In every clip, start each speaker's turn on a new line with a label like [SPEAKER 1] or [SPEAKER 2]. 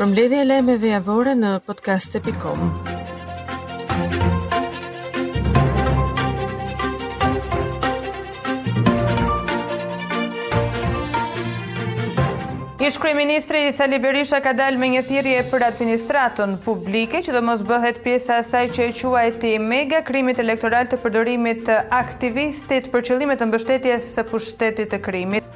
[SPEAKER 1] Përmbledhje e lajmeve javore në podcast
[SPEAKER 2] TPcom. Ish-kryeministri Sali Berisha ka dalë me një thirrje për administratën publike që të mos bëhet pjesë e asaj që e quajti mega krimit elektoral të përdorimit të aktivistit për qëllime të mbështetjes së pushtetit të krimit.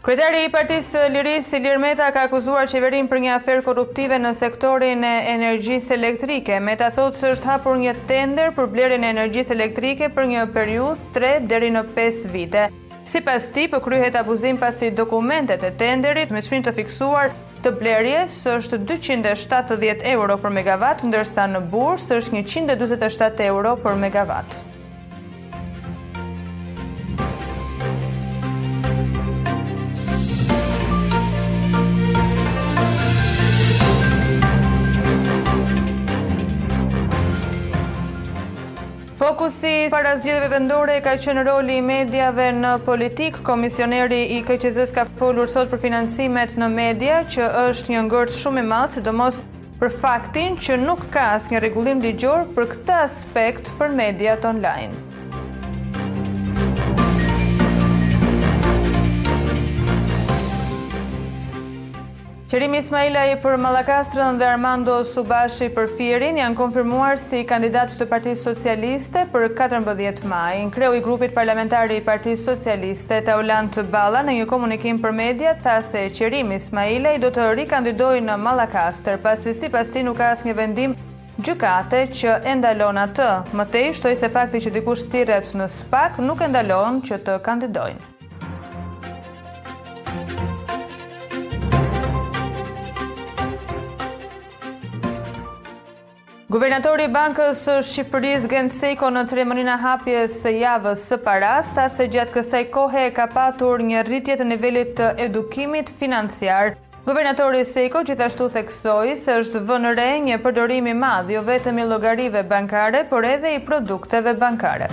[SPEAKER 2] Kryetari i Partisë së Lirisë, Ilir Meta ka akuzuar qeverinë për një aferë korruptive në sektorin e energjisë elektrike. Meta thotë se është hapur një tender për blerjen e energjisë elektrike për një periudhë 3 deri në 5 vite. Sipas tij, po kryhet abuzim pasi dokumentet e tenderit me çmim të fiksuar të blerjes është 270 euro për megavat, ndërsa në bursë është 147 euro për megavat. Fokusi para zgjedhjeve vendore ka qenë roli i mediave në politikë. Komisioneri i KQZ-së ka folur sot për financimet në media, që është një ngërç shumë i madh, sidomos për faktin që nuk ka asnjë rregullim ligjor për këtë aspekt për mediat online. Qerim Ismailaj për Mallakastrën dhe Armando Subashi për Fierin janë konfirmuar si kandidatë të Partisë Socialiste për 14 majin. Kreu i grupit parlamentar i Partisë Socialiste, Taulant Balla, në një komunikim për media, tha se Qerim Ismailaj Ismailaj do të rikandidojë në Mallakastër, pasi sipas tij nuk ka asnjë vendim gjykate që e ndalon atë. Më tej shtoi se fakti që dikush thirret në SPAK nuk e ndalon që të kandidojë. Guvernatori i Bankës së Shqipërisë Gent Sejko në ceremoninë e hapjes së javës së parasë tha se gjatë kësaj kohe ka patur një rritje të nivelit të edukimit financiar. Guvernatori Sejko gjithashtu theksoi se është vënë re një përdorim i madh jo vetëm i llogarive bankare, por edhe i produkteve bankare.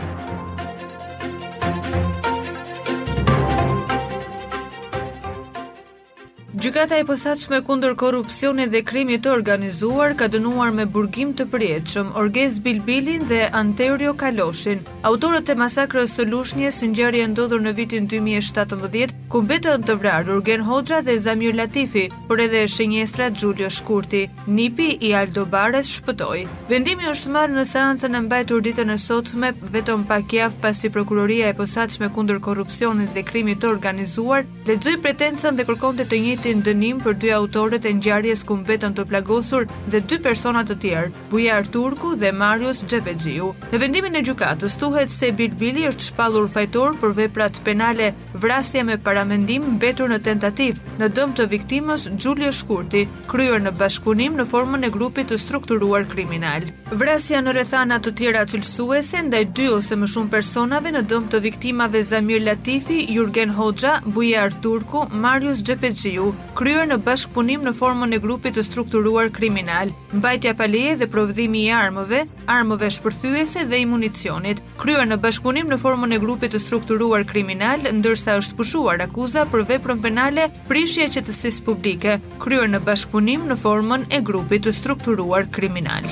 [SPEAKER 2] Gjykata e Posaçme kundër Korrupsionit dhe Krimit të Organizuar ka dënuar me burgim të përjetshëm Orges Bilbilin dhe Anterio Kaloshin, autorët e masakrës së Lushnjes, ngjarje e ndodhur në vitin dy mijë e shtatëmbëdhjetë, ku mbetën të vrarë Jurgen Hoxha dhe Zamir Latifi, por edhe shënjestra Xhulio Shkurti, nipi i Aldo Bares shpëtoi. Vendimi është marrë në seancën e mbajtur ditën e sotme, vetëm pak javë pasi Prokuroria e Posaçme kundër Korrupsionit dhe Krimit të Organizuar Lexoi pretencën dhe kërkonte të njëjtin dënim për dy autorët e ngjarjes ku mbetën të plagosur dhe dy persona të tjerë, Bujar Turku dhe Marius Xhepexhiu. Në vendimin e gjykatës thuhet se Bilbili është shpallur fajtor për veprat penale Vrasja me paramendim mbetur në tentativë, në dëm të viktimës Xhulio Shkurti, kryer në bashkëpunim në formën e grupit të strukturuar kriminal. Vrasja në rrethana të tjera cilësuese ndaj dy ose më shumë personave në dëm të viktimave Zamir Latifi, Jurgen Hoxha, Bujar Turku, Marius Xhepexhiu, kryer në bashkëpunim në formën e grupit të strukturuar kriminal, mbajtja pa leje dhe prodhimi i armëve, armëve shpërthyese dhe i municionit, kryer në bashkëpunim në formën e grupit të strukturuar kriminal, ndërsa është pushuar akuza për veprën penale Prishje e Qetësisë Publike, kryer në bashkëpunim në formën e grupit të strukturuar kriminal.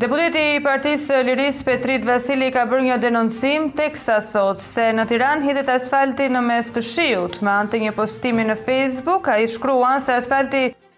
[SPEAKER 2] Deputeti i Partisë së Lirisë Petrit Vasili ka bërë një denoncim teksa thotë se në Tiranë hidhet asfalti në mes të shiut. Me anë të një postimi në Facebook, ai shkruan se asfalti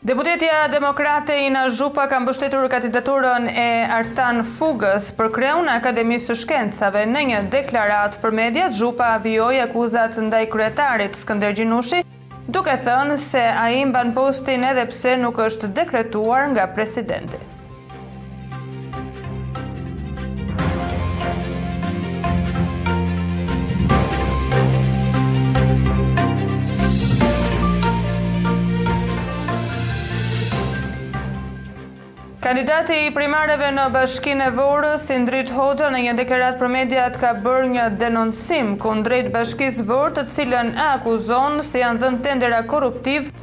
[SPEAKER 2] Deputetja demokrate Ina Zhupa ka mbështetur kandidaturën e Artan Fugës për kreun e Akademisë së Shkencave. Në një deklaratë për mediat, Zhupa vijoi akuzat ndaj kryetarit, Skënder Gjinushi, duke thënë se ai mban postin edhe pse nuk është dekretuar nga presidenti. Kandidati i primareve në bashkinë e Vorës, Indrit Hoxha në një deklaratë për mediat ka bërë një denoncim kundrejt bashkisë Vorë të cilën e akuzon se janë dhënë tendera korruptivë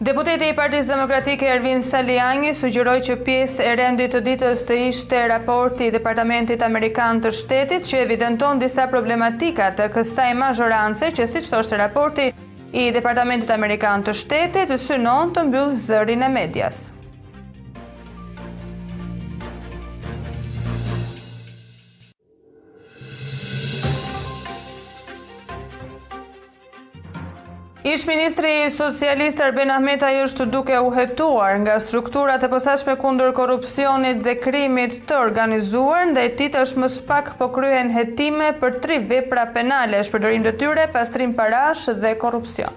[SPEAKER 2] Deputeti i Partisë Demokratike Ervin Salianji sugjeroi që pjesë e rendit të ditës të ishte raporti i Departamentit Amerikan të Shtetit që evidenton disa problematika të kësaj mazhorance që siç thoshte raporti i Departamentit Amerikan të Shtetit synon të mbyllë zërin e medias. Ish-ministri socialist Arben Ahmetaj është duke u hetuar nga strukturat e posaçme kundër korrupsionit dhe krimit të organizuar, ndaj tij tashmë në SPAK po kryhen hetime për tri vepra penale, shpërdorim detyre, pastrim parash dhe korrupsion.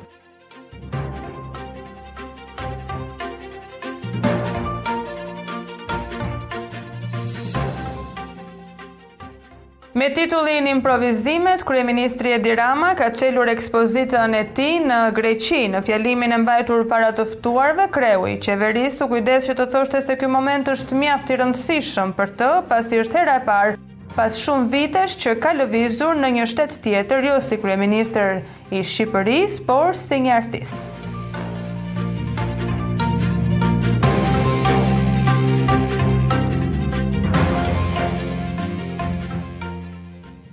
[SPEAKER 2] Me titullin Improvizimet, Kryeministri Edi Rama ka çelur ekspozitën e tij në Greqi. Në fjalimin e mbajtur para të ftuarve, kreu i qeverisë u kujdes që të thoshte se ky moment është mjaft i rëndësishëm për të, pasi është hera e parë Pas shumë vitesh që ka lëvizur në një shtet tjetër jo si kryeministër i Shqipërisë, por si një artist.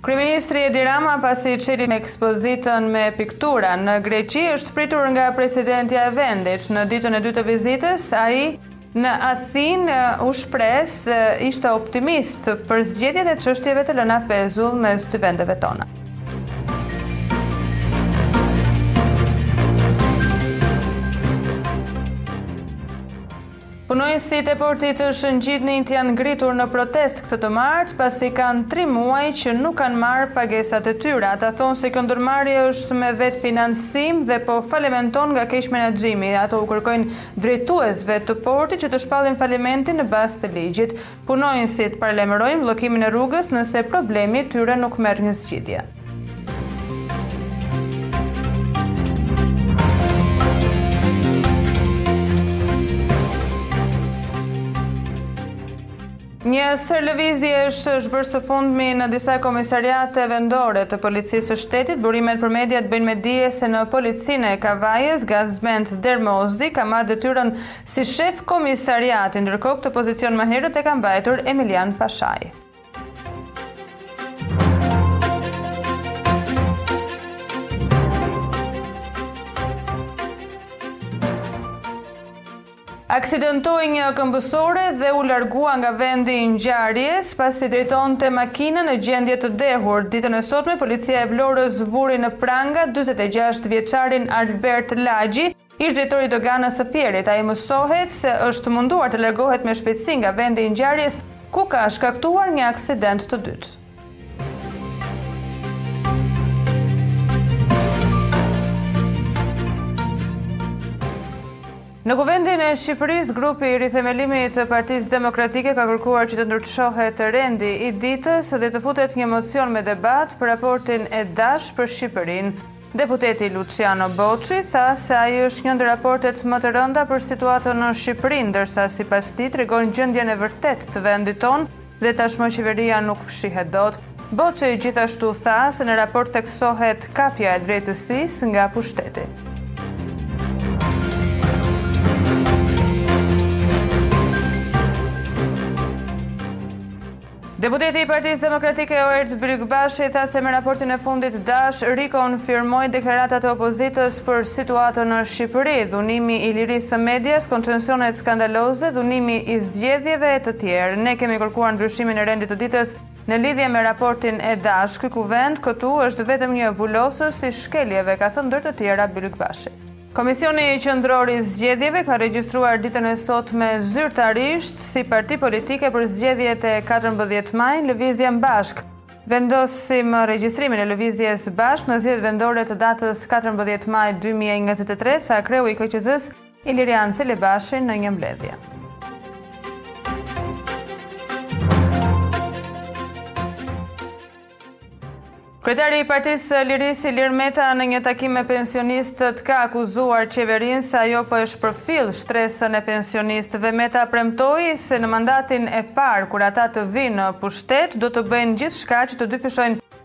[SPEAKER 2] Kryeministri Edi Rama pasi çeli ekspozitën me piktura në Greqi është pritur nga presidentja e vendit. Në ditën e dytë të vizitës, ai Në Athinë u shpreh se ishte optimist për zgjidhjen e çështjeve të lëna pezull mes dy vendeve tona. Punonjësit e portit të Shëngjinit janë ngritur në protestë këtë të martë, pasi kanë 3 muaj që nuk kanë marrë pagesat e tyre. Ata thonë se kjo ndërmarrje është me vetëfinancim dhe po falimenton nga keqmenaxhimi. Ata u kërkojnë drejtuesve të portit që të shpallin falimentin në bazë të ligjit. Punonjësit paralajmërojnë bllokimin e rrugës nëse problemi i tyre nuk merr një zgjidhje. Një sërë lëvizjesh është bërë së fundmi në disa komisariate vendore të Policisë së Shtetit. Burimet për mediat bëjnë me dije se në Policinë e Kavajës, Gazment Dermozdi ka marrë detyrën si shef komisariati, ndërkohë këtë pozicion më herët e ka mbajtur Emilian Pashaj. Aksidentoi një këmbësore dhe u largua nga vendi i ngjarjes, pasi drejtonte makinën në gjendje të dehur. Ditën e sotme, Policia e Vlorës vuri në pranga dyzet e gjashtë vjeçarin Albert Lagji, ish-drejtor i Doganës së Fierit. Ai mësohet se është munduar të largohet me shpejtësi nga vendi i ngjarjes, ku ka shkaktuar një aksident të dytë. Në kuvendin e Shqipërisë, grupi i Rithemelimit të Partisë Demokratike ka kërkuar që të ndryshohet rendi i ditës dhe të futet një mocion me debat për raportin e DASH për Shqipërinë. Deputeti Luçiano Boçi tha se ai është një ndër raportet më të rënda për situatën në Shqipëri, ndërsa sipas tij tregon gjendjen e vërtetë të vendit tonë, Dhe tashmë qeveria nuk fshihet dot. Boçi gjithashtu tha se në raport theksohet kapja e drejtësisë nga pushteti. Deputeti i Partisë Demokratike Oerd Bylykbashi tha se me raportin e fundit DASH rikonfirmoi deklaratat e opozitës për situatën në Shqipëri, dhunimi i lirisë së medias, koncesionet skandaloze, dhunimi i zgjedhjeve e të tjerë. Ne kemi kërkuar ndryshimin e rendit të ditës në lidhje me raportin e DASH. Ky kuvend këtu është vetëm një vulosës i shkeljeve, ka thënë ndër të tjera Bylykbashi. Komisioni Qendror i Zgjedhjeve ka regjistruar ditën e sotme zyrtarisht si parti politike për zgjedhjet e katërmbëdhjetë maj Lëvizjen Bashkë. Vendosim regjistrimin e Lëvizjes Bashkë në zgjedhjet vendore të datës katërmbëdhjetë maj dy mijë e njëzet e tre, tha kreu i KQZ-së, Ilirjan Celibashi në një mbledhje. Kryetari i Partisë së Lirisë Ilir Meta në një takim me pensionistët ka akuzuar qeverinë se ajo po e shpërfill shtresën e pensionistëve. Meta premtoi se në mandatin e parë kur ata të vijnë në pushtet do të bëjnë gjithçka që të dyfishojnë